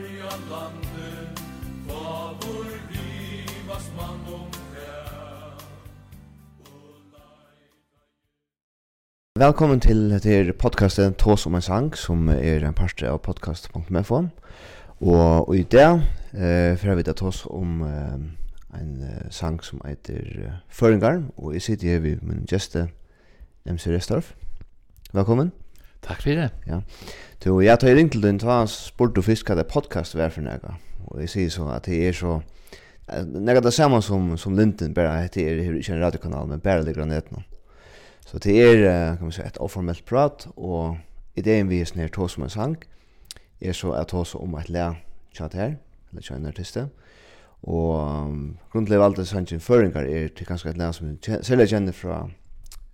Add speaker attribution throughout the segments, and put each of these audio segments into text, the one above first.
Speaker 1: sorg lande landet Hva vår livas mann om
Speaker 2: Velkommen til til podcasten Tås om en sang, som er en parste av podcast.mfo. Og i dag eh, får jeg vite Tås om eh, en sang som heter eh, Føringar, og jeg sitter her ved min gjeste MC Restorff. Velkommen.
Speaker 3: Takk for det.
Speaker 2: Ja. Du, jeg tar inn til din, ta spurt du fisk hva det podcast var for nega. Og jeg sier så at det er så, nega det samme som, som Linden, bare det er ikke en radiokanal, men bare ligger ned nå. Så det er, kan man si, et oformelt prat, og ideen vi er snir tås om en sang, er så at tås om et le tjat her, eller tjat en artiste. Og um, av alt det sannsyn føringar er til ganske et le som særlig kjenner fra,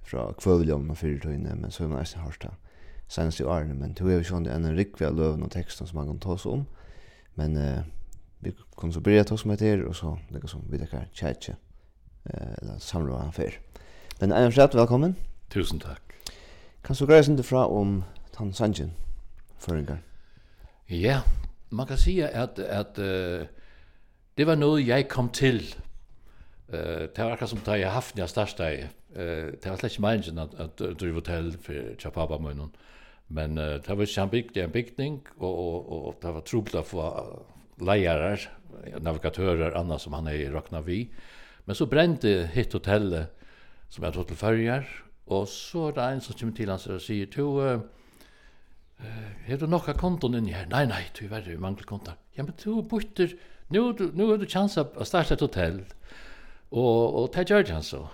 Speaker 2: fra kvøvljom og fyrtøyne, men så er man nesten hørt det senast i årene, men du er jo sånn en rikve av løven og teksten som man kan ta oss om. Men eh, vi kunne så börja ta oss med det og så det som vi dekker tjetje, eh, eller samla han før. Men Einar Fred, velkommen.
Speaker 3: Tusen takk.
Speaker 2: Kan du greie sin fra om Tan Sanjin, føringar?
Speaker 3: Ja, man kan si at, at uh, det var noe jeg kom til. Uh, det var akkurat som da jeg haften jeg største. Uh, det var slett ikke meningen at, at, du var til for Tjapaba med noen. Uh, Men uh, det var ikke han bygde en bygning, og, og, og, det var trobelig å få leiere, navigatører, annars som han er i Røkna vi. Men så brente hitt hotellet som jeg tog til färger, og så er det en som kommer til hans og sier, «Tu, uh, har du nokka konton inni her? Nei, nei, du er verre, vi mangler konton. Ja, men du bytter, nu, nu har du chans å starte et hotell. Og, og det gjør han så.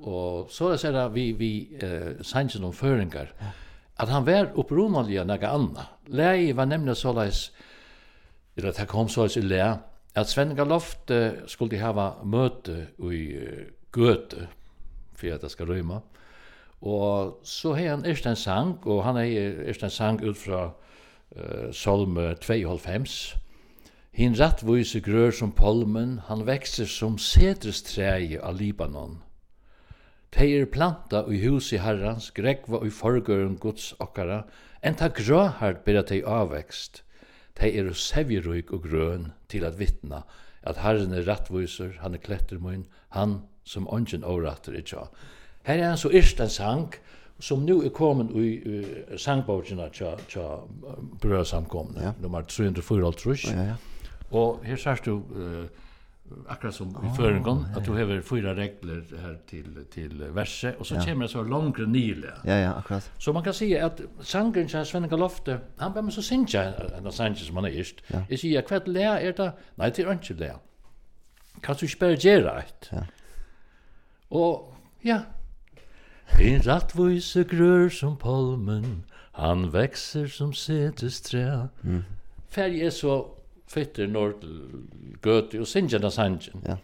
Speaker 3: Og så er det vi, vi uh, sannsyn om føringar. Ja at han var opprunalig av anna. annet. Var nemlig såleis, eller at han kom såleis i læg, at Sven Galoft skulle hava møte i Goethe, for at det skal røyma. Og så har han erst en sang, og han har erst en sang ut fra uh, Solme 2,5. Hin rattvise grør som polmen, han vekser som setrestrei av Libanon. Teir planta i husi herrans, grekva i forgøren gods okkara, en ta grøhard bera tei avvekst. Tei er sevjeruik og grøn til at vittna at herren er rattviser, han er klettermøyn, han som ongen overratter i tja. Her er han så yrst en sang, som nu er kommet i uh, sangbogjena tja, tja brødsamkomne,
Speaker 2: ja.
Speaker 3: nummer 304
Speaker 2: ja, ja.
Speaker 3: Og her sier du... Uh, akkurat som i förengon att du behöver fyra regler här till till verse och så
Speaker 2: ja.
Speaker 3: kommer det så långt nile.
Speaker 2: Ja ja, akkurat.
Speaker 3: Så man kan säga att sangen som Sven Galofte, han behöver så synja en sange som han är ist.
Speaker 2: Ja.
Speaker 3: Är ju kvart lä är det nej till inte lä. Kan du spela gera ett.
Speaker 2: Ja.
Speaker 3: Och ja. En rattvise grör som palmen, han växer som setestra.
Speaker 2: Mm.
Speaker 3: Färg är så fitter nord gøte og sinjana sanjen.
Speaker 2: Ja.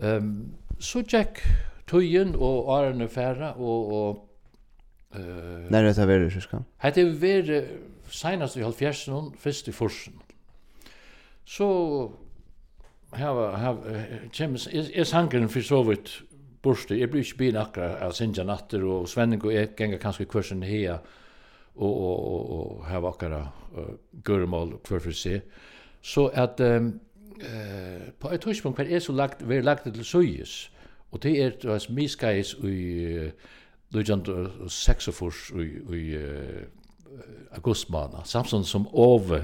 Speaker 3: Um, så tjekk tøyen og årene Ferra og og eh uh,
Speaker 2: Nei, det er veldig sjuska.
Speaker 3: Hetta er ver seinast i 70 fyrst i forsen. Så hava hava James er, is hungry for så vidt borste. Jeg blir ikke bin akkurat av Sinja Natter, og Svenning og jeg ganger kanskje kursen her, og, og, og, og her akkurat uh, gørmål hver for seg så at um, uh, på et tidspunkt hver er så lagt, vi lagt til søyes, og det er det var miskais i uh, Lujand og i, i uh, august måned, samtidig som over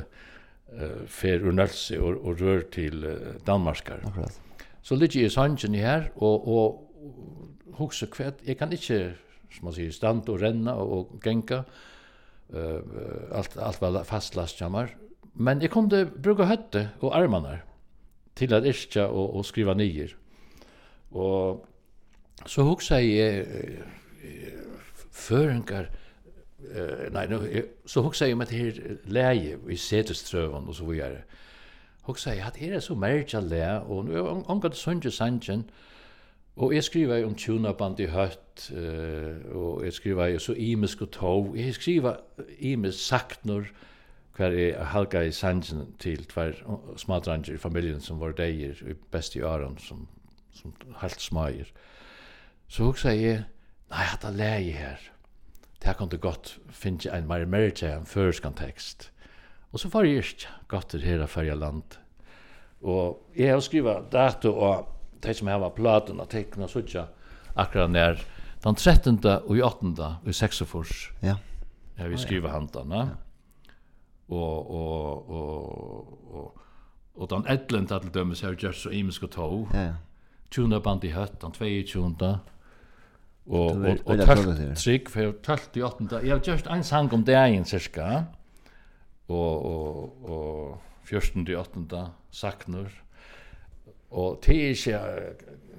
Speaker 3: uh, fer Urnølse og, og rør til uh, Danmarkar.
Speaker 2: Akkurat.
Speaker 3: Så ligger jeg i sangen her, og, og hukse kvæt, jeg kan ikke, som man sier, stand og renna og, og genka, uh, alt, alt var fastlast jammer, Men jeg kunde bruka høtte og armarna til at iskja og, og skriva nyer. Og så hugsa jeg føringar nei, nej nu så hugsa jeg om det her leie i setestrøven og så vidare. Hugsa jeg at her er så märkliga og og nu om god sunje sanjen og jeg skriver om tjunaband i høtt, og och jag skriver så imisk og tov. jeg skriver imisk saktnor hver er halga i sangen til tvær smadranger i familien som var deir i besti åren som, som halt smager. Så hugsa jeg, nei, hatt a leie her. Det her kom det godt finnes en mer merge enn førskan tekst. Og så var jeg ikke godt til her fyrja land. Og jeg har skriva dato og de som har platen og tekna suttja akkurat nær den 13. og 8. i 6.
Speaker 2: Ja.
Speaker 3: Jeg vil skriva handan, ja og og og og og den ætlent til dømes har gjort så imisk og tog.
Speaker 2: Ja.
Speaker 3: Tjunda band i høtt, han 22. Og og og tølt trygg for tølt i 8. Jeg har gjort en sang om dagen cirka. Og og og 14. i 8. saknar. Og det er ikke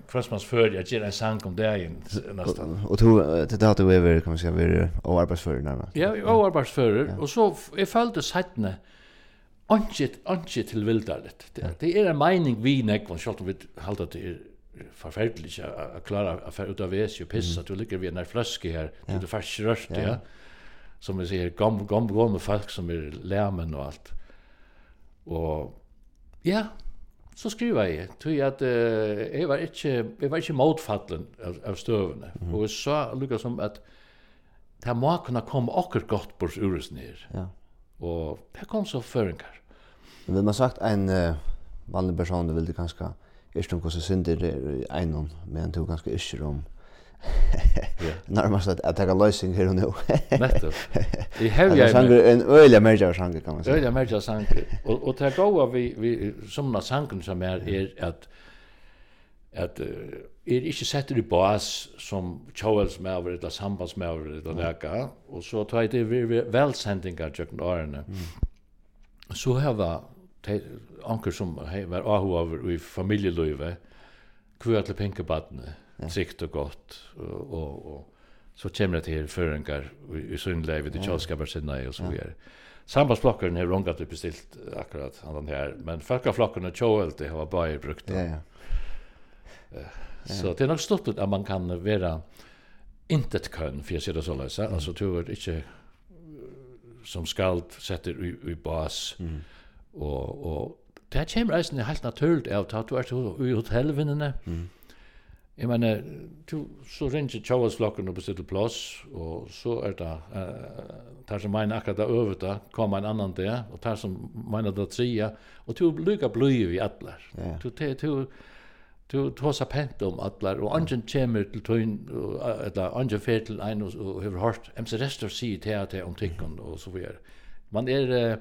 Speaker 3: Frostmans før jeg gjør en sang om det nesten. nästan.
Speaker 2: Och då det där du över kan man säga vi och arbetsförare närmast.
Speaker 3: Ja, och arbetsförare. Og så jeg følte settene, Anchit anchit til vildarligt. Det, det er en mening vi näck vad skall vi hålla det är förfärligt att klara ut av vesi og pissa. Du ligger vi när flaske her till det färs röst ja. Som vi ser gam gam gam folk som er lärmen og alt og ja, så skriva jeg, tog at uh, jeg var ikke, jeg var ikke motfallen av, av støvene, mm. og jeg sa lukka som at det må kunne komme akkur godt på urus nir,
Speaker 2: ja.
Speaker 3: og det kom så føringar.
Speaker 2: vill man sagt en uh, vanlig person, du vil du kanskje, ikke om hvordan synder er i einon, men du kanskje ikke om
Speaker 3: Ja.
Speaker 2: Närmast att att ta lösning
Speaker 3: här och nu.
Speaker 2: Netto. I
Speaker 3: have
Speaker 2: jag en öliga merger sanker kan man säga.
Speaker 3: Öliga merger sanker. Och och ta goa vi vi somna sanken som är är att att er ikke sett i bas som kjøvelsmøver eller sambandsmøver eller nekka, og så tar jeg det velsendingar tjøkken årene. Så har heva anker som var ahu over i familieløyve, kvar til pinkebattene ja. tryggt og gott och, og, og så kommer det till förengar i, i sunnleivet, i kjølskaper tjallskaparsinna och så vidare. Ja. Har rungat upp bestilt akkurat han den här, men folkaflokkeren och tjåelte har bara brukt
Speaker 2: den.
Speaker 3: Ja,
Speaker 2: ja.
Speaker 3: Så det är nog stort att man kan vara inte ett kön för att det så lösa. Mm. Alltså tror jag inte som skald sätter i, i bas mm. och, och det här kommer reisende helt naturligt av att du är i hotellvinnene mm. Jeg mener, du, så ringer tjavasflokken og bestiller plass, og så er det, uh, der som mener akkurat det øvete, kommer en annan det, og der som mener det tria, og du lykker bløy i atler.
Speaker 2: Yeah.
Speaker 3: Du, du, du, du tåsa pent om atler, og andre kommer til tøyn, eller andre fer til en, og, og har hørt, MC Restor sier til at det om tykken, og så videre. Man er,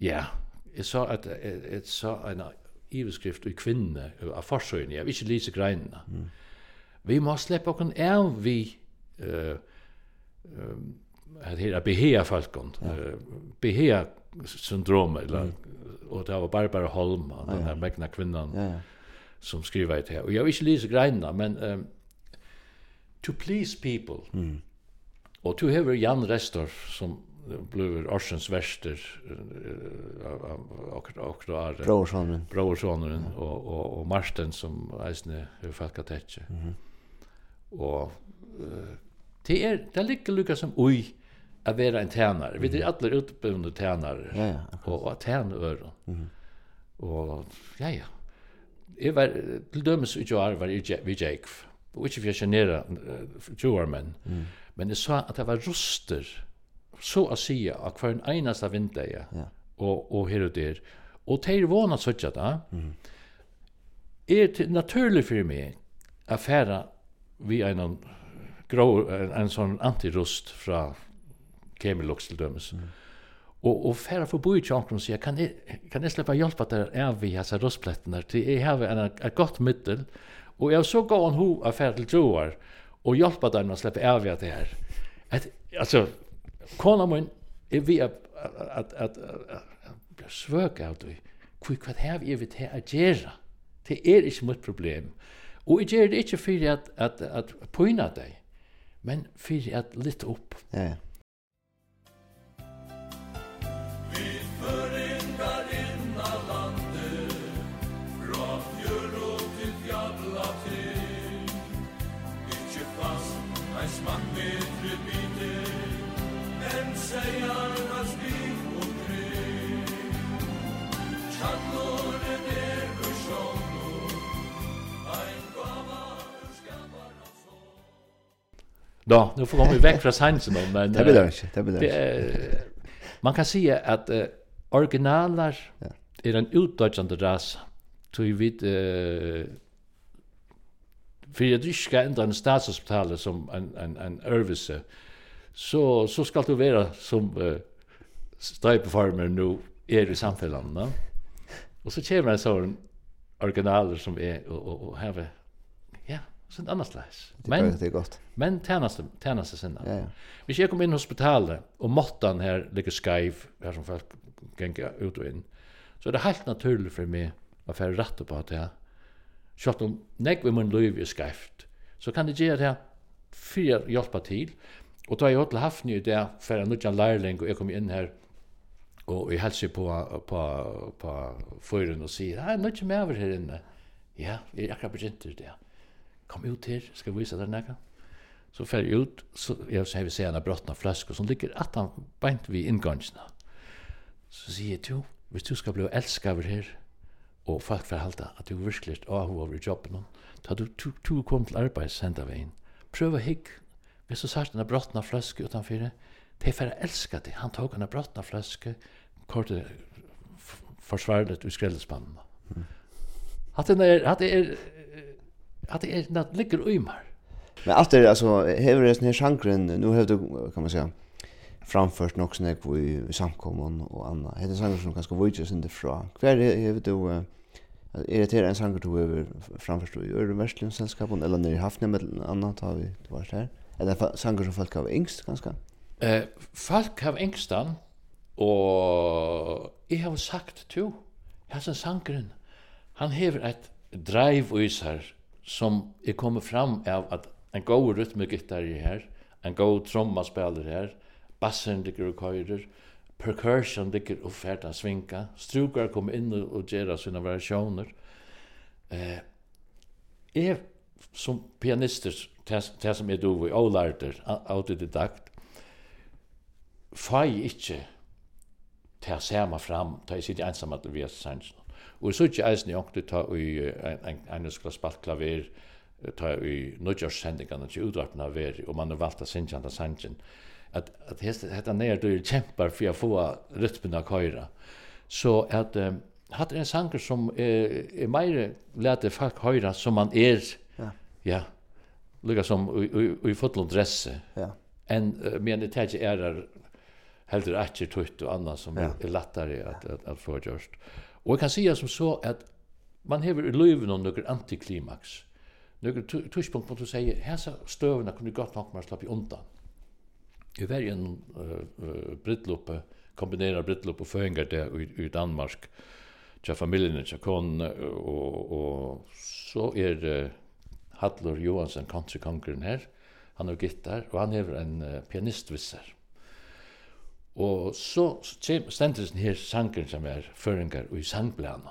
Speaker 3: ja, jeg sa at, jeg, jeg sa en iveskrift i kvinne av forsøgene, jeg vil ikke lise greinene. Mm. Vi må slippe okken av vi uh, uh, at her behea falkon, ja. uh, behea syndrom, eller, mm. og det var Barbara Holm, ja, den her ja. megna kvinnan,
Speaker 2: ja, ja.
Speaker 3: som skriver det her. Og jeg vil ikke lise greinene, men um, to please people, mm. og to hever Jan Restorff, som blöver Orsens Wester och och då är
Speaker 2: Brorsonen
Speaker 3: Brorssonen och och och Marsten som eisne hur falka tätche. Mhm. Och det är det ligger lukka som oj att vara en tjänare. Vi är alla utbundna tjänare.
Speaker 2: Ja ja.
Speaker 3: Och att tjäna öron. Mhm. Och ja ja. Jag var till dömes ut jag var i vi Jake. Och inte för jag känner 20 år men men det sa att det var ruster så å si att hver en eneste vindeie,
Speaker 2: ja.
Speaker 3: og, og her og der, og det er vana sånn da, mm. er det naturlig for meg å fære vi en grå, en, en sånn antirust fra Kemilux til dømes. Mm. Og, og fære forbi i omkring og sier, kan jeg, kan jeg slippe hjelp at det er vi hese rustplettene, til jeg har et godt middel, og jeg så gav han ho affær til troar, og hjelpa dem å slippe av det her. att altså, Kona min er vi at at at svøk av det. Hvor hva har vi til å gjøre? Det er ikke mitt problem. Og jeg gjør det ikke for at, at, at poina deg, men for at litt opp.
Speaker 2: Ja, ja.
Speaker 3: Då, nu får vi väck från sansen då, men
Speaker 2: det blir det inte, det blir det.
Speaker 3: Man kan säga att uh, originaler
Speaker 2: ja.
Speaker 3: är en utdöjande ras. Tui vid eh för jag ska ändra en statshospital som en en en örvelse. Så så ska du vara som uh, stripefarmer nu är i samhället, va? Och så kommer en sån originaler som är och och, och, och sin
Speaker 2: annars läs.
Speaker 3: Men
Speaker 2: det är gott.
Speaker 3: Men tjänaste tjänaste sinna.
Speaker 2: Ja ja.
Speaker 3: Vi ska kom in i hospitalet och måttan här ligger skeiv här som folk gänga ut och in. Så det är helt naturligt för mig att få rätt på att jag Sjøtt om nek vi mun løyvi skæft, så kan det gjøre det fyrir hjelpa til. Og da jeg har haft i det, for en nudjan lærling, og jeg kom inn her, og jeg helsi på, på, på fyren og sier, hei, nudjan med over her inne. Ja, jeg er akkurat begynt til det. Ja kom ut her, skal vi vise deg nekka. Så fer jeg ut, så jeg så har vi sett en brottna flaske som ligger at han beint vid inngangsna. Så sier jeg til, hvis du skal bli elsket over her, og folk får halte at du virkelig er av over jobben, da du to, to kom til arbeid, sender vi inn. Prøv å hygg, hvis du sier denne brottna flaske utanfor, de får elska det. Han tok henne brottna flaske, kortet forsvarlet ur skrellespannene. Mm. Hatt det er, hatt det er at det är något ligger i.
Speaker 2: Men att det alltså hever det här sjankren nu hävde kan man säga framfört nog sen jag i samkomman och annat. Det är sanger som kanske vågar sig inte från. Kvar är det är det en sanger du över framförst i Örvärslund sällskapen eller när i Hafnia med annat har vi det var där. Eller sanger som folk av engst ganska.
Speaker 3: Eh folk av engstan och jag har sagt to. Hasen sangren. Han hever ett drive och isar som er kommet fram av at en god rytmegitar er her, en god trommaspelar her, bassen ligger og køyrer, percussion ligger og ferdan svinka, strukar kommer inn og gjera sina variasjoner. Eh, jeg som pianister, det som er dovi, og lærter, autodidakt, fai ikkje til å sema fram, til å sitte ensam at vi er sannsyn. Og så ikke eisen jonkte ta i en engelskla spalt klaver, ta i nødgjørssendingene til utvarpene av veri, og man har valgt å synge sinjanda sanjen. At, at hette nere du kjempar for å få rytmen av køyra. Så at um, hatt er en sanger som er, er meire lete folk høyra som man er,
Speaker 2: ja,
Speaker 3: ja lukka som i fotlund dresse,
Speaker 2: ja.
Speaker 3: enn uh, men det er ikke ærar heldur ekki tutt og annað som
Speaker 2: ja.
Speaker 3: er, er lattare at, at, at, at få gjørst. Ja. Og jeg kan sige som så at man hever i løyven om nøkker antiklimax. Nøkker tushpunkt på at du sier, hesa støvene kunne godt nok man slapp i undan. I en uh, brittloppe, kombinerar brittloppe og føringar det i, i Danmark, tja familien, tja konene, og, og så er uh, Hadlor Johansen, countrykongren her, han er gitar, og han hever en uh, pianistvisser. Og så stendes den her sangen som er føringar i sangblanen.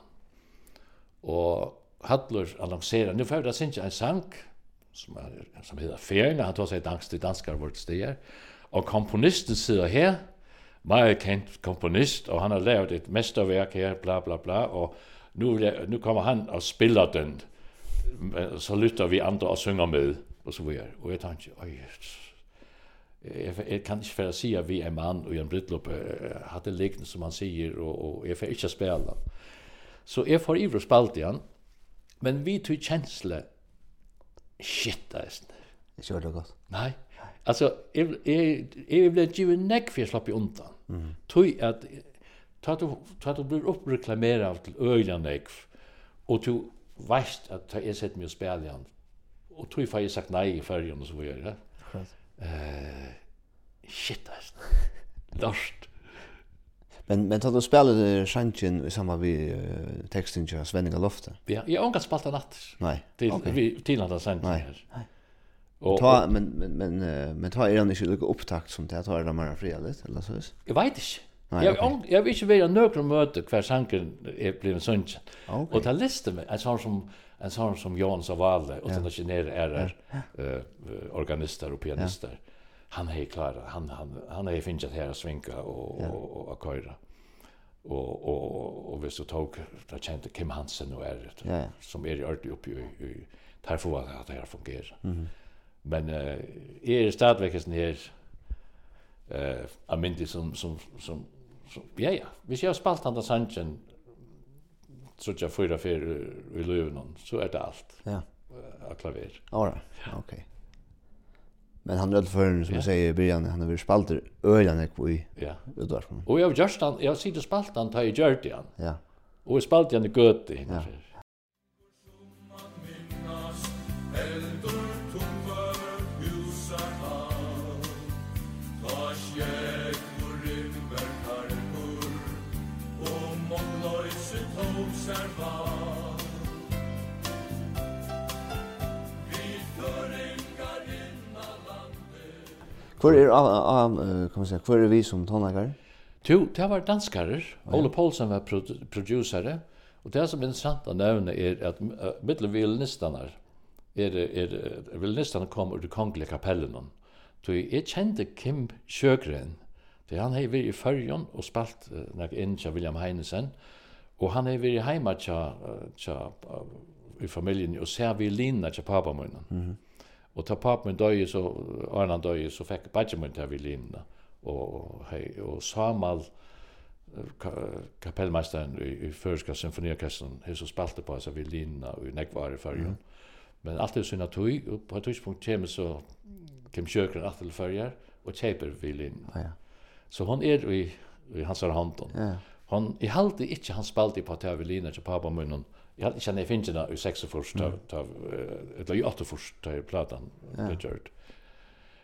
Speaker 3: Og Hadler annonserer, nu får jeg da synes en sang, som, er, som heter Ferien, han tar seg dansk til danskar vårt steder, og komponisten sitter her, meget kent komponist, og han har lavet et mesterverk her, bla bla bla, og nu, nu kommer han og spiller den, så lytter vi andre og synger med, og så videre. Og jeg tenkte, oi, jeg jeg kan ikke for å si at vi er mann og en bryllup har det liknende som han sier, og, og jeg får ikke spille. Så jeg får ivre spalt igjen, men vi tog kjensle, shit, det er sånn.
Speaker 2: Det var det godt?
Speaker 3: Nei, altså, jeg, jeg, jeg ble givet nekk for jeg slapp i undan. Mm. Tog at, ta du, ta du blir oppreklameret av til øyne nekk, og du veist at jeg sett meg å spille igjen, og tog får jeg sagt nei i fergen og så videre. Akkurat. Eh shit ass. Dust.
Speaker 2: Men men tar du spela sjanchen i samband vi uh, texten till Svenninga Lofta?
Speaker 3: Ja, jag har inte spelat natt.
Speaker 2: Nej.
Speaker 3: Til
Speaker 2: okay.
Speaker 3: vi till andra sen.
Speaker 2: Nej.
Speaker 3: Nej. Och
Speaker 2: ta men men men men ta er den inte lika upptakt som det tar det mer fredags eller så vis.
Speaker 3: Jag vet
Speaker 2: inte.
Speaker 3: Nej,
Speaker 2: jag
Speaker 3: okay. jag vill inte vara nöjd med möte kvar sanken är blev
Speaker 2: sånt.
Speaker 3: Okay. Och ta listar med alltså som en sån som Jan Savale och den kinesier är eh organister och pianister. Han är klar, han han han är finns att svinka och och och köra. Och och och vi så tog där kände Kim Hansen och är det som är alltid uppe i där för att det här fungerar.
Speaker 2: Mm.
Speaker 3: Men eh är stadväckes ner eh amindi som som som ja ja, vi har spalt han där sanchen trutja fyra fyr i løven, så er det alt.
Speaker 2: Ja.
Speaker 3: Av klaver.
Speaker 2: Åra, right. ok. Men han rødføren, som
Speaker 3: yeah.
Speaker 2: jag säger i början, han har varit spalter øylan ekko i
Speaker 3: ja.
Speaker 2: utvarsmån.
Speaker 3: Og jeg har gjørst han, jeg har sitt sitte spalt han, ta i gjørt i.
Speaker 2: Ja.
Speaker 3: Og jeg spalt han i gøte,
Speaker 2: henne
Speaker 3: ja.
Speaker 1: fyrir.
Speaker 2: Hvor er, kan man säga, hvor er vi som tonlager?
Speaker 3: Jo, det var danskare. Ole Poulsen var produ producere. Og det som er interessant å nevne er at uh, mittlen violinistene er, er, er violinistene kom ur det kongelige kapellen. Så jeg kjente Kim Sjøgren. Det han har vært i førjen og spalt uh, nek inn til William Heinesen. Og han har vært hjemme til, uh, til, uh, i familien og ser violinene til papamunnen. Mm -hmm. Og ta pappa min døye, så, Arnan døye, så fikk badje min til violinene. Og, hei, og Samal, ka, kapellmeisteren i, i Føreska symfoniorkestren, har så spalte på seg violinene og i nekvar i fyrjen. Mm. Men alt er sånn at tog, og på et tidspunkt kommer så, kem kjøkren alt til fyrjer, og kjeiper violinene.
Speaker 2: Ah, ja.
Speaker 3: Så hon er i, i hans hånden.
Speaker 2: Ja.
Speaker 3: Hon, i halte ikke han spalte på til violinene til pappa munnen, Jag hade känner jag finns det i sex och först av eller i åtta först där
Speaker 2: plattan
Speaker 3: det gjort.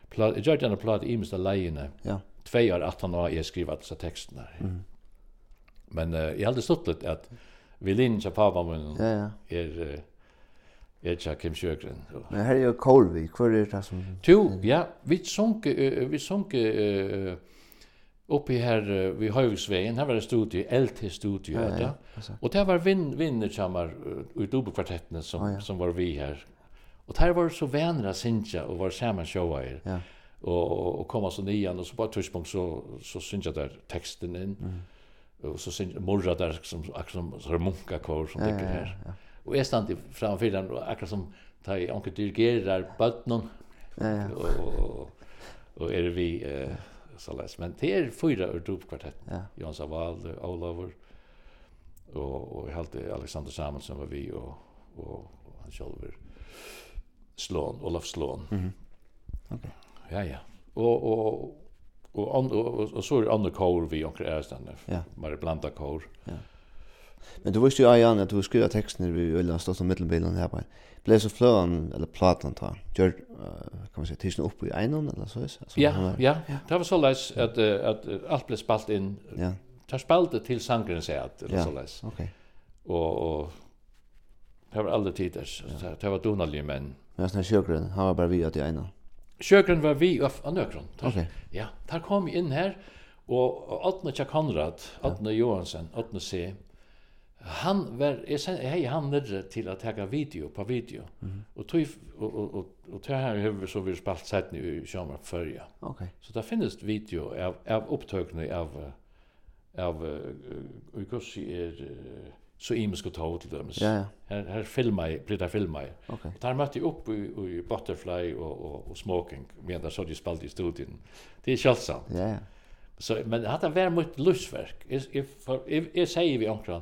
Speaker 3: Plat jag gjorde en plat i Mr. Lane.
Speaker 2: Ja.
Speaker 3: Två år att han har jag skrivit alla
Speaker 2: texterna. Mm.
Speaker 3: Men uh, jag hade stått lite att vi linja pappa men
Speaker 2: ja ja.
Speaker 3: Är Jeg tja Kim Sjøgren.
Speaker 2: Men her er jo Kolvi, hvor er det som...
Speaker 3: Jo, ja, vi sunke, vi sunke, uppe här vi Högsvägen här var det studie, LT
Speaker 2: studie
Speaker 3: ja,
Speaker 2: ja, ja.
Speaker 3: och det var vin vinner chamar ut uppe kvartetten som
Speaker 2: ja, ja.
Speaker 3: som var vi här och där var så vänner att synja och var samma shower
Speaker 2: ja
Speaker 3: och och komma så nian och så på tidspunkt så så synja där texten in
Speaker 2: mm.
Speaker 3: och så synja morra där som som så munka kvar som
Speaker 2: ja,
Speaker 3: det
Speaker 2: här
Speaker 3: ja,
Speaker 2: ja.
Speaker 3: och är stod framför den och akkurat som tar i onkel dirigerar bötnon
Speaker 2: ja, ja.
Speaker 3: och och är vi eh, så läs men det är fyra ur dopkvartett.
Speaker 2: Ja.
Speaker 3: Jons Aval, Olaver och och helt Alexander Samuelsson var vi och och han själv Slån, Olaf Slån.
Speaker 2: Mhm. Mm Okej. Okay.
Speaker 3: Ja ja. Och och och och, och, och, och så är det andra kår vi och är stannar.
Speaker 2: Ja.
Speaker 3: Bara blanda kår. Ja.
Speaker 2: Men du visste ju Ajan att du skriva texten i Ulla stått som mittelbilen här på. Blev så flöan eller platan ta. Gör kan man säga tischen upp i en eller så is.
Speaker 3: Ja, ja. Det var så läs att att allt blev spalt in.
Speaker 2: Ja.
Speaker 3: Tar spalte till sangren så att eller så läs.
Speaker 2: Okej.
Speaker 3: Och och det var aldrig tiders. Det var donalig men.
Speaker 2: Men sen sjögren, han var bara vi att i ena.
Speaker 3: Sjögren var vi och nökron.
Speaker 2: Okej.
Speaker 3: Ja, där kom vi in här. Og Atne Tja Konrad, Atne Johansen, Atne C, han var jag hej han nere till att ta video på video. Mm. Och tog och och och, och här över så vi spalt sett nu i sommar förja. Okej.
Speaker 2: Okay.
Speaker 3: Så där finns video av av upptagna av av hur kus är så imen ska ta till dem.
Speaker 2: Ja ja.
Speaker 3: Här här filmar jag, blir det filmar.
Speaker 2: Okej.
Speaker 3: Okay. Där mötte jag upp i, i butterfly och och och smoking medan så de spalt i studion. Det är självsamt.
Speaker 2: Ja ja.
Speaker 3: Så men hade var mot lustverk. Är är säger vi omkring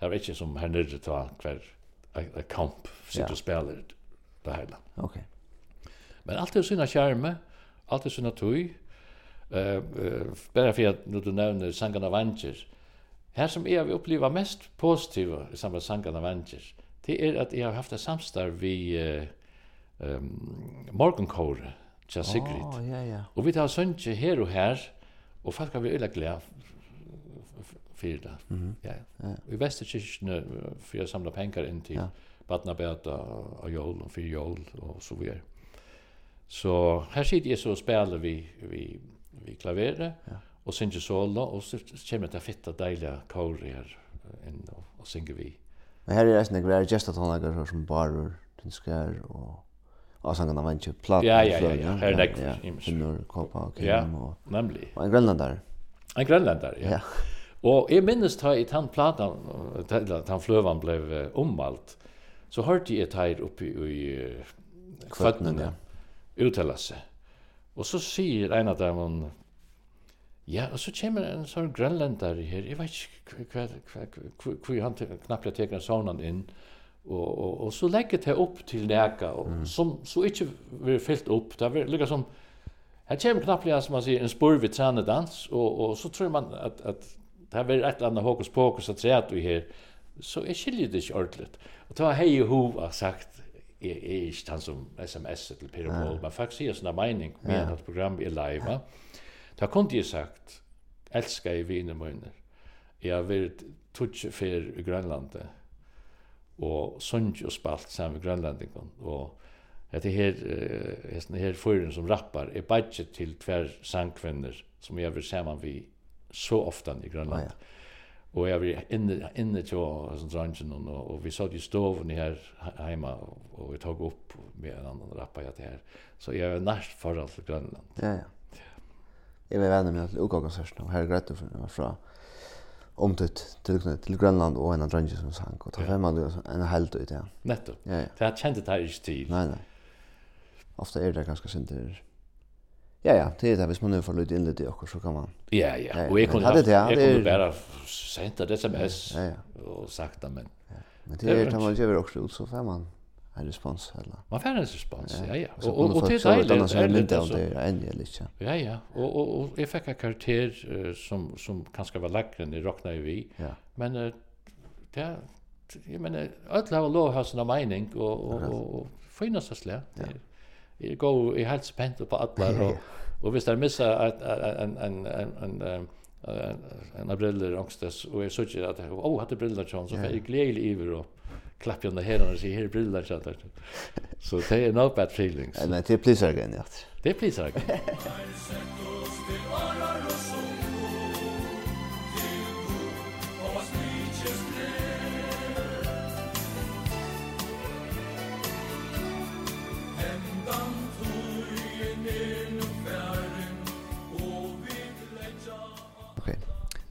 Speaker 2: det var
Speaker 3: ikke som her nere ta hver kamp sitter
Speaker 2: ja.
Speaker 3: og spiller det hele.
Speaker 2: Ok.
Speaker 3: Men alt er sina skjerme, alt er sina tøy, Eh uh, bara för att nu du nämner sangarna vanger. Här som jag upplever mest positiva i samband med sangarna vanger, det är att jag har haft ett samstarv vi uh, um, morgonkår till Sigrid.
Speaker 2: Oh, ja, ja.
Speaker 3: Och vi tar sønke her og her, og folk har vi øyla glad fyrir det.
Speaker 2: Mm -hmm.
Speaker 3: ja.
Speaker 2: ja.
Speaker 3: Og i Vesterkirkene fyrir jeg samla penger inn til
Speaker 2: ja.
Speaker 3: Badnabeta og jól og fyrir jól og så videre. Så her sitter jeg så og spiller vi, vi, vi klaveret
Speaker 2: ja.
Speaker 3: og synger solo og så kommer det fitta deilige kåre her inn og, og synger vi.
Speaker 2: Men her er det ikke greie gesta tonlager som barer, tinskær og og sånn kan man ikke plate.
Speaker 3: Ja, ja, ja, ja. Her er det ikke.
Speaker 2: Ja,
Speaker 3: ja.
Speaker 2: Finnur, Kåpa og Kim.
Speaker 3: Ja, nemlig.
Speaker 2: Og en grønlandar.
Speaker 3: En grønlandar, ja.
Speaker 2: ja.
Speaker 3: Og jeg minnes ta i den platan, den fløvan ble ommalt, så hørte jeg ta her oppe i
Speaker 2: kvøttenen,
Speaker 3: ja. uttale seg. Og så sier en av dem, ja, og så kommer en sånn grønlendare her, jeg vet ikke hvor han knappt jeg teker en sånn inn, og, og, og så legger det opp til neka, og, mm. som så ikke blir fyllt opp, det er lykka som, Här kommer knappt som man säger en spår vid tränedans och, och så tror man att, att det er et eller annet hokus pokus at treat vi her, så jeg skiljer det ikke ordentligt. Og da har jeg i hova sagt, jeg er ikke han som sms til Per Paul, men faktisk sier sånne mening med at program er live. Da kunne jeg sagt, elsker jeg viner munner. Jeg har vært tutsi fer i Grønlandet, og sundt og spalt sammen med Grønlandingen, og at det her eh, her fyren som rappar er budget til tver sangkvinner som jeg vil sammen vi så ofta i Grønland.
Speaker 2: Ah, ja.
Speaker 3: Og jeg var inne, inne til sånn drangen, og, og vi satt i stoven her hjemme, og vi tog opp med en annen rappa jeg til her. Så jeg var nært forhold til Grønland.
Speaker 2: Ja, ja. Jeg var venner med til Ugaga-sørsen, og her er greit å fra omtøtt til, til Grønland og en av drangen som sang, og ta
Speaker 3: ja.
Speaker 2: fem av det en helt ut, ja.
Speaker 3: Nettopp.
Speaker 2: Ja, ja.
Speaker 3: Det kjente det her ikke til.
Speaker 2: Nei, nei. Ofte er det ganske synd til Ja, ja, det er det. Hvis man nu får lytte inn litt i okkur, så kan man...
Speaker 3: Ja,
Speaker 2: ja,
Speaker 3: ja og jeg kunne, haft,
Speaker 2: det, ja,
Speaker 3: jeg kunne bare sendt et sms
Speaker 2: ja, ja.
Speaker 3: og sagt det, men...
Speaker 2: Men
Speaker 3: det er
Speaker 2: det man gjør også ut, så får man en respons. Eller?
Speaker 3: Man får en respons, ja, ja.
Speaker 2: Og,
Speaker 3: og, og, og det er deilig. Så
Speaker 2: er det
Speaker 3: deilig,
Speaker 2: det er enn jeg litt,
Speaker 3: ja. Ja, ja, og, og, og jeg fikk en karakter uh, som, som kanskje var lagre enn jeg råkna i vi,
Speaker 2: ja.
Speaker 3: men uh, det er... Jeg mener, alle har lov å ha sånne mening, og, og,
Speaker 2: og,
Speaker 3: og, og finnes det slik. Ja jag går i helt spänt på alla och och visst där missa en en en en en briller angstes och jag såg att oh hade briller chans så jag glädje i och klapp ju under här och så här briller chans så det er no bad feelings.
Speaker 2: Nei, det er please again ja
Speaker 3: det
Speaker 1: please
Speaker 2: again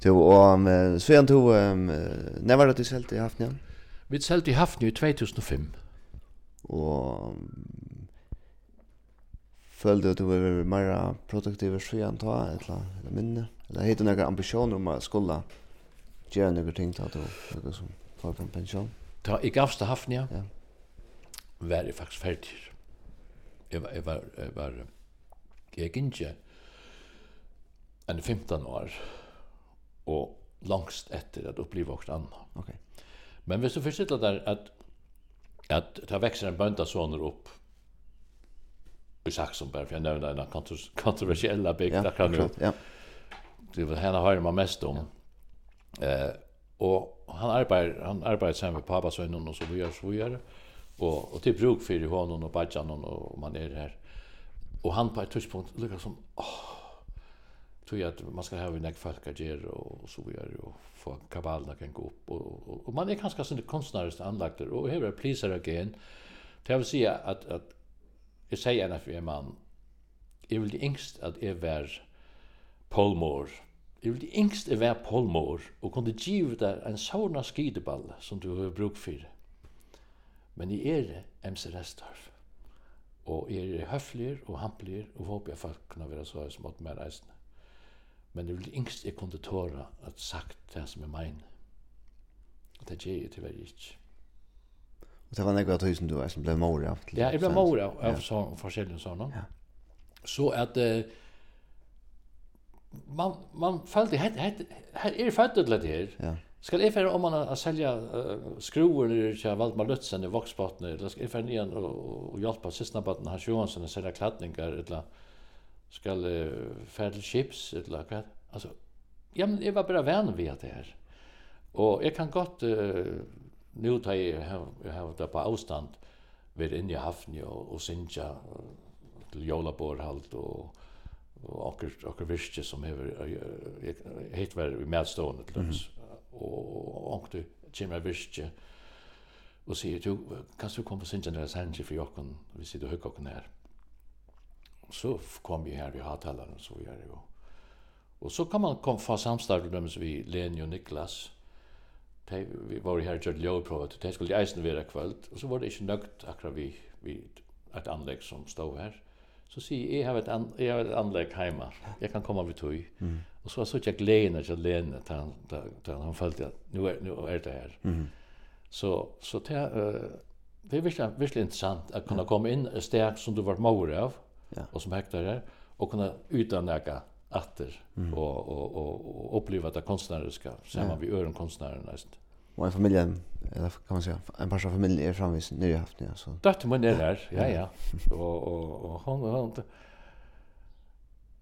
Speaker 2: Du och så jag tog när var det du sålde i Hafnia?
Speaker 3: Vi selte i Hafnia i 2005.
Speaker 2: Och Følte du var mer produktiv i skyen ta, eller, eller minne? Eller hette du noen ambisjoner om å skulle gjøre noen ting til at du noe som folk en pensjon?
Speaker 3: Da jeg gavste haften, ja.
Speaker 2: ja.
Speaker 3: Var jeg faktisk ferdig. Jeg var, jeg var, jeg var, jeg gikk ikke enn 15 år og langst etter at oppleve också annat.
Speaker 2: Okej.
Speaker 3: Men hvis du forstiller der at at ta vekser en bönta soner upp i Saxonberg, för jag nämnde den kontroversiella bygd,
Speaker 2: ja,
Speaker 3: kan
Speaker 2: nu. Ja.
Speaker 3: Det var henne har man mest om. Eh ja. uh, och han arbeider, han arbeider sammen med pappa sønnen og så videre gör så videre. Og, og til till bruk för hånden og badjan og man er her. Og han på et tidspunkt lykkes som åh tror jag att man ska ha en näck folk att göra och så vidare och få kabalen kan gå upp och, och, och man är ganska sån konstnärligt anlagt, och hever är again. Det vill säga att att jag säger en för en man jag vill det ängst att jag var Polmore. Jag vill det ängst att jag var Polmore och kunde ge dig en sån skideball som du har bruk för. Men i er MC Restorff. Och er höfler och hampler och håper jeg folk kunna vara så som smått med reisande. Men det vil yngst jeg kunne tåre at sagt det som er mein. Og det gjør jeg til veldig ikke.
Speaker 2: Og det var nekva av tusen du er som ble mor av?
Speaker 3: Ja, jeg ble mor av, av så, forskjellige sånne.
Speaker 2: Ja.
Speaker 3: Så at uh, man, man følte, her, her, her er født til det her.
Speaker 2: Ja.
Speaker 3: Skal jeg fære om man har selja uh, skruer nere til Valdmar Lutzen i Voksbotten, eller skal jeg fære nyan og, og hjelpe sistnabatten Hans Johansson å selja kladninger, eller skal uh, fære til chips, eller hva? Altså, ja, men jeg var bare venn ved det her. Og jeg kan godt, uh, nu tar jeg, jeg har det på avstand, være inne i hafni og, og synja til jólaborhalt og, og okker, okker virke som hever, heit var i medstående til løs. Og okker kommer virke og sier, du, kan du komme og synja nere sanji for jokken, vi sitter høyk okken her så kom vi här i hattalaren och så vidare. Och, och så kan man kom få samstarv med vi Leni och Niklas. De, vi var här i Gjörd provat. De skulle eisen vara kväll. Och så var det inte nøgt akkurat vi, vi ett anlägg som stod här. Så säger jag, jag har ett, an, jag har ett anlägg hemma. Jag kan komma vid tog. Mm. Och så såg jag Leni till Leni. Han, han følte at nu är, nu er det här. Mm. Så, så det, uh, det är virkelig, verkligen intressant att kunna komma in et sted som du var mor av ja. och som häktare och kunna utan näka atter mm. och, och, och, og uppleva det konstnärliga samma ja. vi øren konstnärerna nästan.
Speaker 2: Og en familie, eller kan man säga, en person familj er framvis nu i haft ja. Så.
Speaker 3: Dotter min är där, ja ja. och, och, og hon, hon,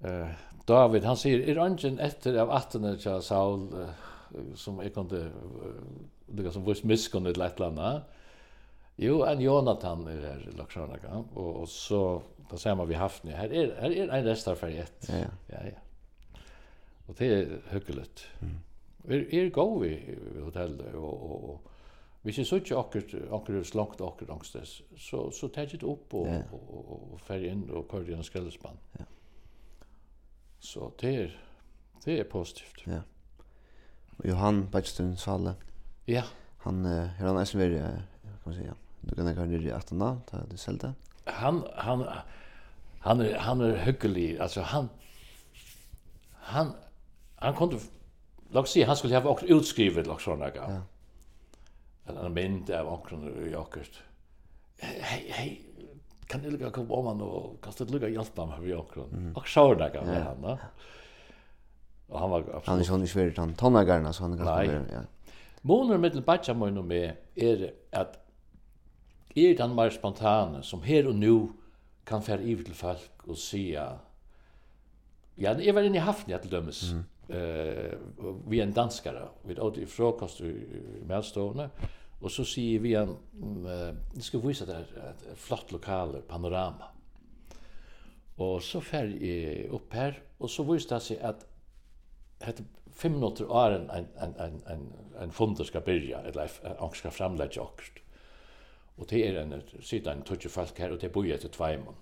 Speaker 3: eh, David, han säger, er rangen efter av attene til Saul uh, som jag kunde, uh, lukka som vurs miskunnet till ett Jo, en Jonathan är her i Laksjörnaga, og, och så det samma vi haft nu. Här är här är en restarfärget.
Speaker 2: Ja. Ja
Speaker 3: ja. Och det är hyggligt. Mm. Vi är go vi i hotell och och och vi ser så inte akkurat akkurat slakt akkurat angstes. Så så tar det upp och och, och färg in och kör den skällspann. Ja. Så det är det är positivt.
Speaker 2: Ja. Och Johan Bachstun Salle.
Speaker 3: Ja.
Speaker 2: Han har han är så kan man säga. Du kan kanske nere i 18 då, det är
Speaker 3: han han han är han är hyggelig alltså han han han kunde låt se han skulle ha också utskrivet låt såna gå. Ja. En mynd av onkeln Jakobs. Hej hej kan du lukka kom om han og kastet lukka hjelpa meg vi akkurat. Og så det kan han da. Og han var absolutt...
Speaker 2: Han er sånn i svært, han tonnagarna, så han
Speaker 3: kan spille, ja. Måner mittel batja no med er at er den mer spontane som her og nu kan fære iver til folk og sige ja, jeg var inne i Hafnia til dømes mm. uh, vi er en danskare vi er åter i frokost i, i medstående og så sier vi en uh, jeg skal vise deg et flott lokale panorama. Og så fær jeg opp her og så viser det seg at hette fem minutter er en, en, en, en, en funder skal byrja eller en skal framlegge akkurat Og det er en, sitter en tutsi folk her, og det bor til tveimån.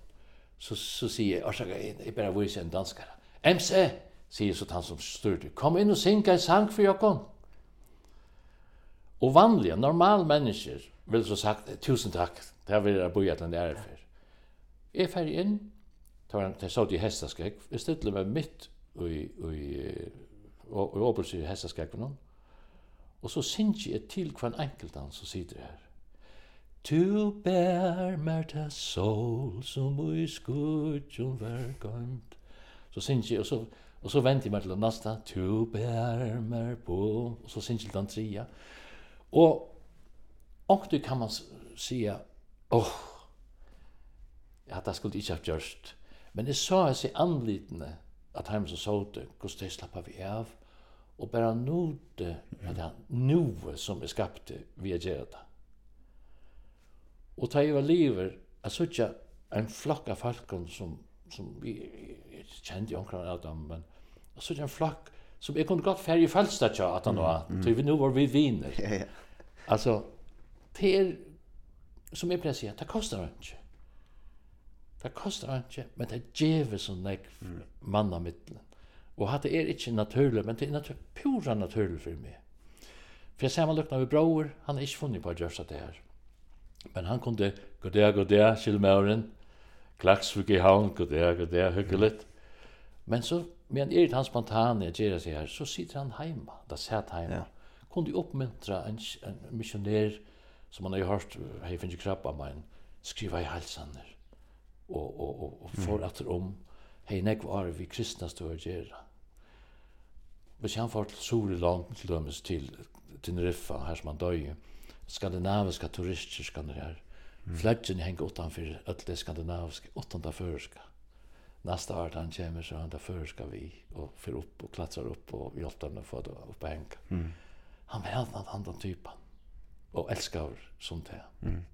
Speaker 3: Så, så sier jeg, årsaker, jeg, jeg bare viser en danskare. MC, sier så han som styrte, kom inn og synka en sang for jokken. Og vanlige, normal mennesker vil så sagt, tusen takk, det vil jeg til en ære for. Jeg fer inn, det var en til sånn i hestaskrekk, jeg stiller meg midt i, i, i, i åpelsen i hestaskrekk og så synger jeg til hver enkelt han som sitter her. Tu bær mer ta sol som i skudjon ver gømt. Så syns jeg, og så, og så venter jeg meg til nasta. Tu bær mer på, og så syns jeg til den tria. Og og du kan man säga, åh, oh, ja, det skulle ikke ha gjørst. Men jeg sa jeg seg anlitende at heim som så det, hvordan det slappet vi av, og bare nådde med det nuet som er skapte via gjerne det. Og ta jeg var livet, jeg så ikke en flokk av folkene som, som vi, jeg kjente jo omkring av dem, men jeg så ikke en flokk som jeg kunne godt færre i Falstad til at han var, mm, mm. nå var vi viner. Ja, ja. Altså, det er, som jeg pleier å si, det koster ikke. Det koster ikke, men det gjør som nek mm. mann av middelen. Og hatt det er ikke naturlig, men det er natur pura naturlig for meg. For jeg ser man lukna vi bror, han er ikke funnet på å gjøre det her. Men han kunde gå der, gå der, kjellmauren, klaksvik i havn, gå der, gå der, hyggeligt. Men så, men er det han spontane, gjerra seg her, så sitter han heima, da sett heima. Ja. Kunde oppmuntra en, en missionær, som han har hørt, hei finnes krabba men skriva i halsaner, og, og, og, og får atter om, hei nek var vi kristna stå gjerra. Hvis han får til till til dømes til Teneriffa, her som han døy, skandinaviska turister ska det här. Mm. Flaggen hänger utanför öll skandinaviska, det förska. Nästa år han kommer så han det förska vi och för upp och klättrar upp och vi hjälper dem att få det upp och hänga. Mm. Han var helt annan annan typen. Och älskar som det. Mm.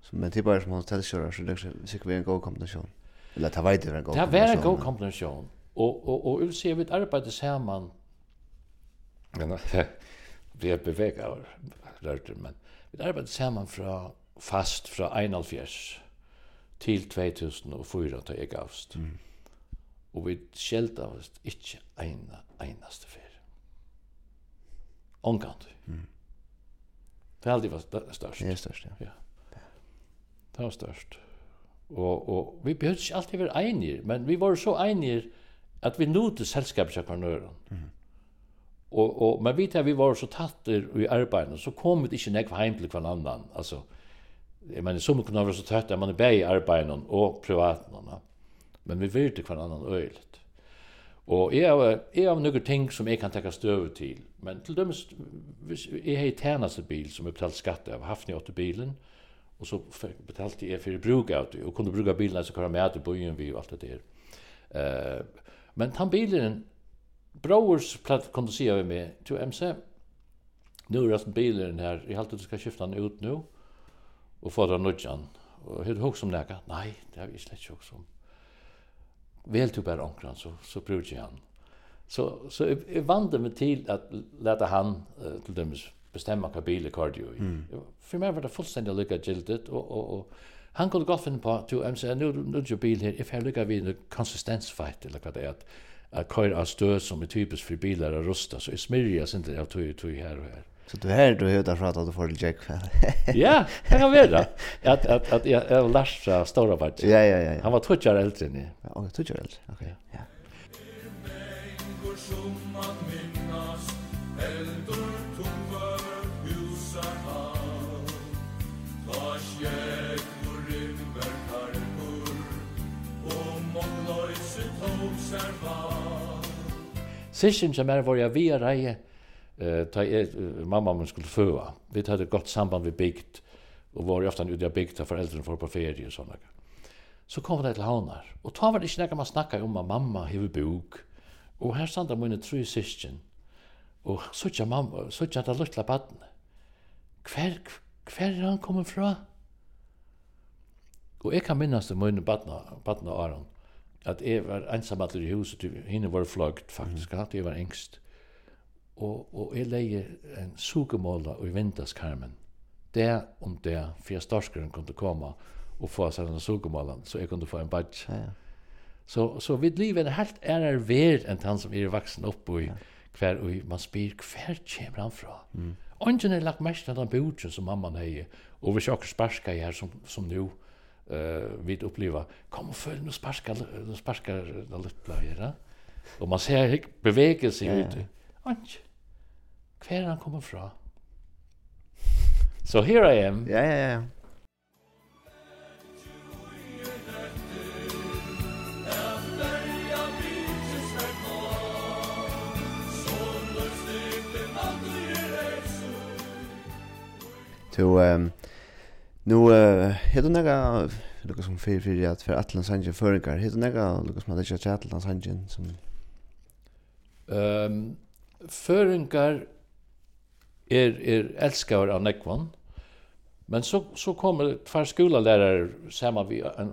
Speaker 2: Så men det är bara som hotellkörare så det är säkert vi en god kombination. Eller ta vet vidare en god kombination.
Speaker 3: Det är en god
Speaker 2: kombination.
Speaker 3: Och, och, och, och ser vi ett arbete samman. Men det är bevägar rørte, men vi arbeidde sammen fra fast fra 71 til 2004 da jeg gavst.
Speaker 2: Mm.
Speaker 3: Og vi skjelte av oss ikke ene, eneste fer. Omgant.
Speaker 2: Mm.
Speaker 3: Det aldri var størst.
Speaker 2: Det er størst, ja. ja.
Speaker 3: Det var størst. Og, og vi behøvde ikke alltid være enige, men vi var så enige at vi nådde selskapsjakvarnøren. Mm. Och og, men vet att vi var så tatter i arbetet så kom det inte näck til hver annan alltså jag menar så mycket være så tatt, att man er bæg i arbetet och privatnarna. Men vi vet det kvar annan Og Och har, är av noen ting som jeg kan ta stöv till. Men till hvis jeg har i tärnaste bil som jag betalt skatt av. Haft ni åtte bilen. Och så betalte jeg for bruk av det. Och kunde bruka bilen så kan med att bo vi og alt det der. Uh, men den bilen Browers platt kunde se över mig till MC. Nu är det bilen här. Jag har alltid ska skifta den ut nu och få den nudjan. Och hur hugg som näka? Nej, det har vi slett hugg som. Väl till bara onkran så, så brukar jag han. Så, så jag, jag vande mig till att låta han uh, till dem bestämma vilka bilar cardio i. Mm. För mig var det fullständigt lycka gildet och, och, och han kunde gå finna på till MC, nu, nu är bil här, if jag lycka vid en konsistensfight eller vad det är. Att, att köra av stöd som är typiskt för bilar att rusta så är smyrjas inte jag tog tog här och här.
Speaker 2: Så du här du hör därför att du får lite jack
Speaker 3: ja, det kan vara. Att att att jag är last fra stora vart.
Speaker 2: Ja ja ja.
Speaker 3: Han var tutjar äldre än ni.
Speaker 2: Ja, och tutjar äldre. Okej. Ja.
Speaker 1: Servar
Speaker 3: Sissin som er var jeg via er reie, eh, ta jeg, mamma min skulle føa. Vi hadde godt samband vi bygd, og var ofta ute av bygd, for foreldrene for på ferie og sånne. Så kom det til havnar, og ta var det ikke nekka man snakka om at mamma hever bok, og her standa mine tru sissin, og suttja mamma, suttja det luttla badne. Hver, hver er han kommet fra? Og jeg kan minnas det mine badna, badna Aron, at jeg var ensamallir i huset, henne var fløgt faktisk, mm. at jeg var engst. Og, og jeg leie en sugemåla i vindaskarmen, det om det, for jeg storskeren kunne komme og få seg denne sugemåla, så jeg kunne få en badge.
Speaker 2: Ja, ja.
Speaker 3: Så, så vi livet er helt ærer ver enn han som er vaksen opp i, ja. hver, og man spyr, hver kommer han fra? Mm. Ongen er lagt mest av den bogen som mamman hei, og vi sjokker sparska i her som, som nu, mm eh vi uppleva kom och följ nu sparkar nu sparkar den lilla här och man ser
Speaker 2: hur beveger
Speaker 3: sig ut. Och kvar han kommer fra? So here i am.
Speaker 2: Ja ja ja. To um Nu eh heter några lucka som för för att för Atlant Sanjen föringar. Heter några lucka som hade chat Atlant Sanjen som
Speaker 3: ehm föringar är är älskar av Nekvan. Men så så kommer två skolalärare samman vi en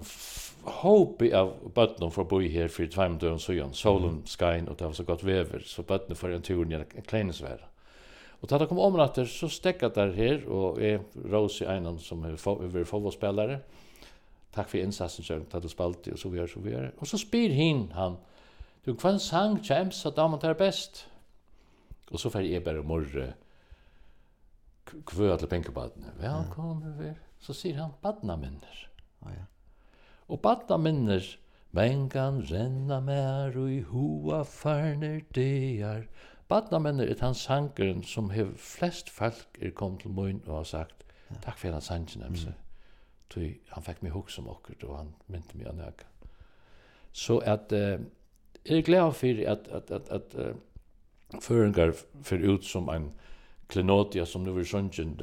Speaker 3: hope av bøttene för boy bo för time tvei minutter så jön Solen, mm. och det var så gott väder så bøttene för en tur ner en klenesvær. Og da det kom omratter, så stekket der her, og jeg Rose einan som er over fotballspillere. Takk for innsatsen, så att du spalte, og så videre, så videre. Og så spyr hin han, du, hva sang kjems at damen tar best? Og så fer jeg bare morre, kvøa til penkebadene. Velkommen, vi. Så sier han, badna minner.
Speaker 2: Ja, ja.
Speaker 3: Og badna minner, mengan renna mer og i hoa farner dear, Badnamennir er tann sangeren som hev flest folk er kom til mun og har sagt takk for den sangen mm. Tui, han fikk mig hugsa som okkert og han mynte mig an jeg. Så at uh, er glad for at, at, at, at uh, føringar fyrir ut som ein klenotia som nu var sjöngen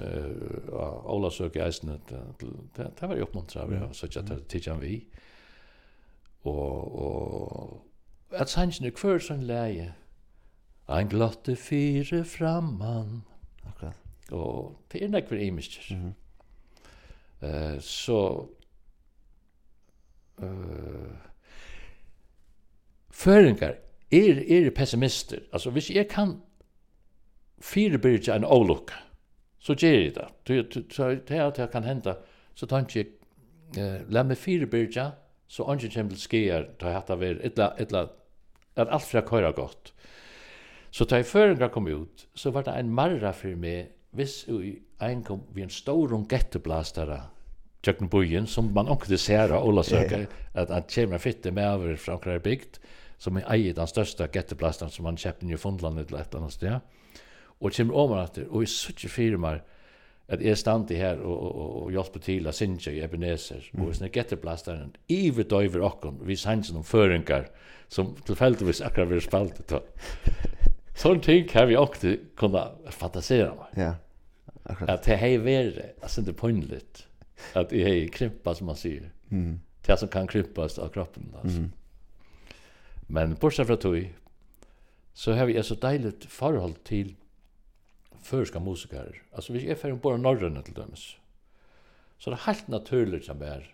Speaker 3: av Ola Søke Eisne det var jo oppmuntra vi har at det tidsjan vi og at sangen er hver sånn leie Ein glotte fyre framman.
Speaker 2: Akkurat.
Speaker 3: Og det er nekver imiskjer.
Speaker 2: Mm
Speaker 3: -hmm. uh, så... Uh, Føringar er, er pessimister. Altså, hvis jeg kan fyrebyrja en avlukka, så gjør jeg det. Det er at jeg kan henda, så tar jeg eh, la meg fyrebyrja, så andre kommer til skier, da jeg hatt av er, etla, etla, at alt fra køyra godt. Så da jeg føringar kom ut, så var det en marra for meg, hvis ein kom vi en stor getteblastare, tjøkken bojen, som man omkring ser av Ola Søker, at han kommer fitte med over fra omkring bygd, som er eier den største getteblastaren som han kjøpte i Fondland eller et eller annet sted. Og kommer over etter, og i suttje firmaer, at jeg stand i her og, og, og, og hjelpe til av Sinja i Ebenezer, mm. og sånne getteblastaren, ivet døyver okken, vi sannsyn om føringar, som tilfeldigvis akkurat vil spalte til. Sån ting kan vi också kunna fantisera om.
Speaker 2: Ja. Akkurat.
Speaker 3: Att det här är alltså inte poängligt. Att det här krympa som man säger.
Speaker 2: Mm.
Speaker 3: Det som kan krympas av kroppen alltså.
Speaker 2: Mm.
Speaker 3: Men bortsett fra tog, så har vi et så deilig forhold til førska musikere. Altså, hvis jeg er bara norrønne til dem, så er det helt naturligt som er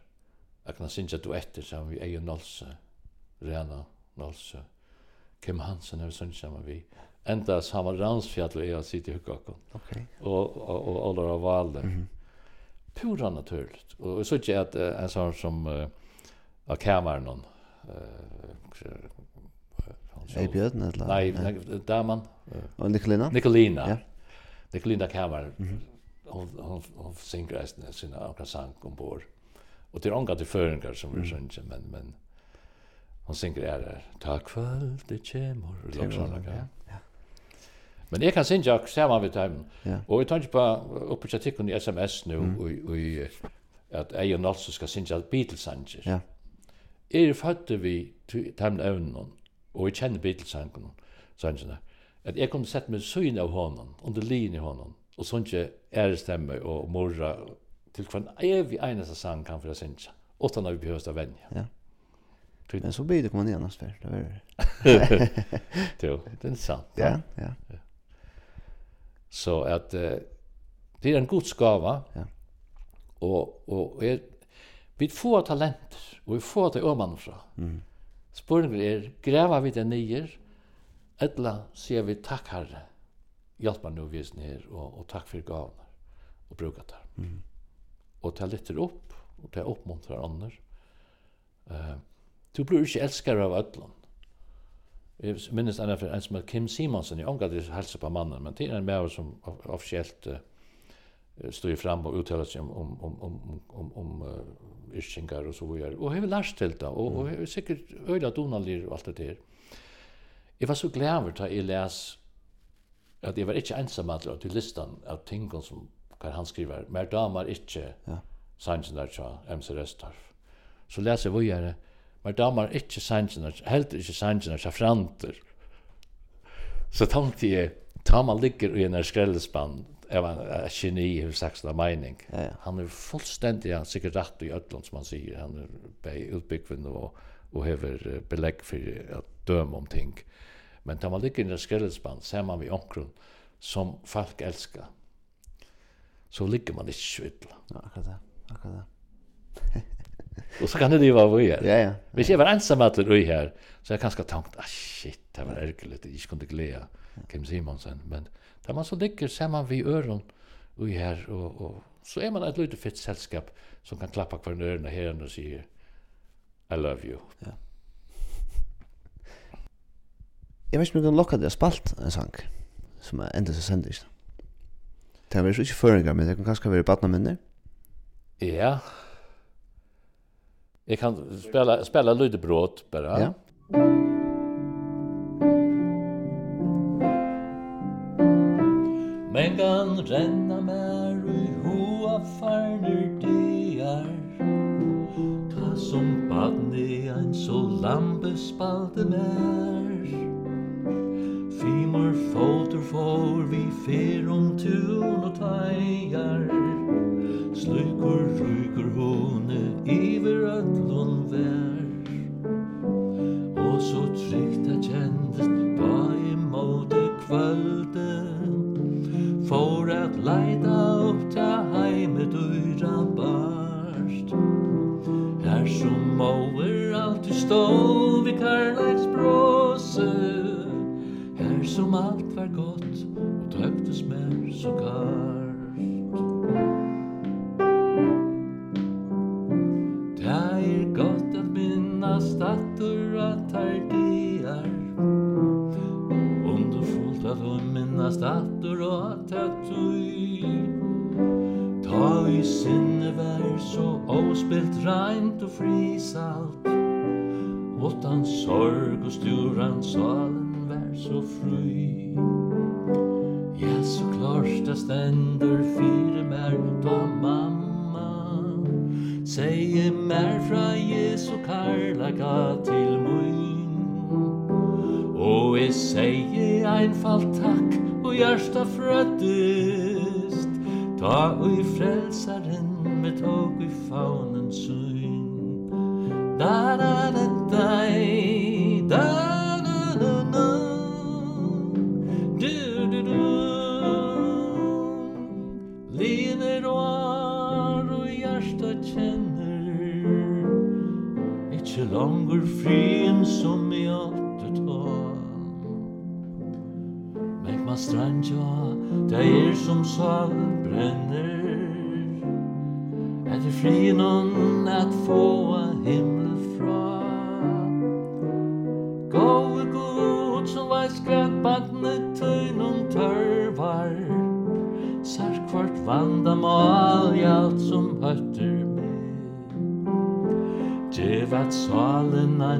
Speaker 3: at kan synge duetter som vi eier Nolse, Rena Nolse, Kim Hansen har sunn sammen vi. Enda samme Ransfjall og jeg sitter i Hukkakken.
Speaker 2: Okay.
Speaker 3: Og, og, og Olara Valder. Mm
Speaker 2: -hmm.
Speaker 3: Pura naturligt. Og så ikke at uh, en sånn som uh, av kameran uh,
Speaker 2: Ei Bjørn eller?
Speaker 3: Nei, nei. damen.
Speaker 2: Og Nikolina?
Speaker 3: Nikolina.
Speaker 2: Ja.
Speaker 3: Nikolina kameran. Mm -hmm. Hon, hon, hon synger sina ankasang ombord. Og det är anka til föringar som vi mm. men, men Hon synger er her. Ta kvöld, det
Speaker 2: kjemur.
Speaker 3: Ja,
Speaker 2: ja.
Speaker 3: Men jeg kan synja saman við dem.
Speaker 2: Ja.
Speaker 3: Og jeg tar ikke på oppe til tikkun i SMS nu, mm. og, og, at jeg og Nalsu skal synge Beatles-sanger.
Speaker 2: Ja.
Speaker 3: Jeg er født vi dem evnen, og jeg kjenner Beatles-sangerne, at jeg kunne sett meg syn av honom, under lin i honom, og synja ærestemme og morra til hver evig eneste sang kan for å synge, utan at vi behøver å vennja.
Speaker 2: Ja. Men så blir det komma ner för Det är det.
Speaker 3: Jo, det är sant.
Speaker 2: Ja, ja.
Speaker 3: Så att det är en god skava.
Speaker 2: Ja.
Speaker 3: Och och är vi får talenter och vi får det öman fra.
Speaker 2: Mm.
Speaker 3: Spurningar är gräva vi det nyer. etla ser vi tack Herre. hjelp meg nu vis ner och och tack för gåvorna och bruka det.
Speaker 2: Mm.
Speaker 3: Och ta litt upp och ta uppmuntrar andra. Eh uh, Du blir ikke elskere av ødlån. Jeg minnes en for en som er Kim Simonsen, jeg omgav det helse på mannen, men det er en med som offisielt uh, stod fram og uttaler seg om, om, om, om, om, om uh, yrkingar og så videre. Og jeg har lært til det, og, og jeg har sikkert øyla donalir og alt det der. Jeg var så glad da jeg les at jeg var ikke ensam at til listan av tingene som kan han skriver, mer damer ikke
Speaker 2: ja.
Speaker 3: sannsyn der fra MC Restorff. Så leser jeg videre, Men damar ikkje sannsina, heldur ikkje sannsina seg frantur. Så tenkte jeg, tamma ligger i en skrellespann, jeg var en geni hur saksna meining.
Speaker 2: Ja, ja.
Speaker 3: Han er fullstendig, han er sikkert rett i ötlund som han sier, han er bei utbyggvinn og, og hever belegg for at døme om ting. Men da man ligger i en skrellespann, ser man vi omkron, som folk elskar, så ligger man ikke så illa.
Speaker 2: Ja, akkurat det, akkurat det.
Speaker 3: Och så kan det ju vara vad
Speaker 2: Ja, ja.
Speaker 3: Vi ser var ensam att det här. Så jag kanske tänkt, ah shit, det var ärligt, jag kunde glea Kim Simonsen, men där man så ligger man vid öron och här och och så är man ett lite fett sällskap som kan klappa kvar öronen och här och säga I love you. Ja.
Speaker 2: Jeg vet ikke om jeg kan lokka det spalt en sang som er enda så sendig. Det er så ikke føringer, men det kan kanskje være badna minner.
Speaker 3: Ja, Jag kan spela spela ljudbrott bara.
Speaker 2: Ja.
Speaker 3: Men kan renna mer i hoa farner diar Ta som badni ein så lampe spalte mer Fimor folter for vi fer om tun og teigar Slukur rur frien som i åtte du Meg ma strandja, det er som sal brenner. Etter frien om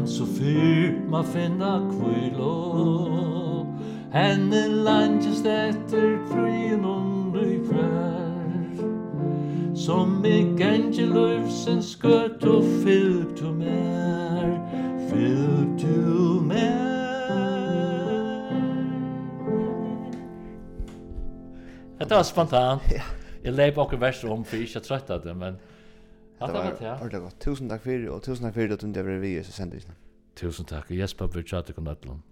Speaker 3: så fyr man finna kvilo Henne landjes etter frien under i kvær. Som i gengi løvsen skøtt og fylg to mer. Fylg to mer. Det var spontant. Jeg leip okkur vers om, for jeg ikke trøtt av det, men...
Speaker 2: Det var ordentlig godt. Tusen takk for det, og tusen takk for det at du var ved i sendisene.
Speaker 3: Tusen takk, og Jesper bør
Speaker 2: tjate kun nødlom.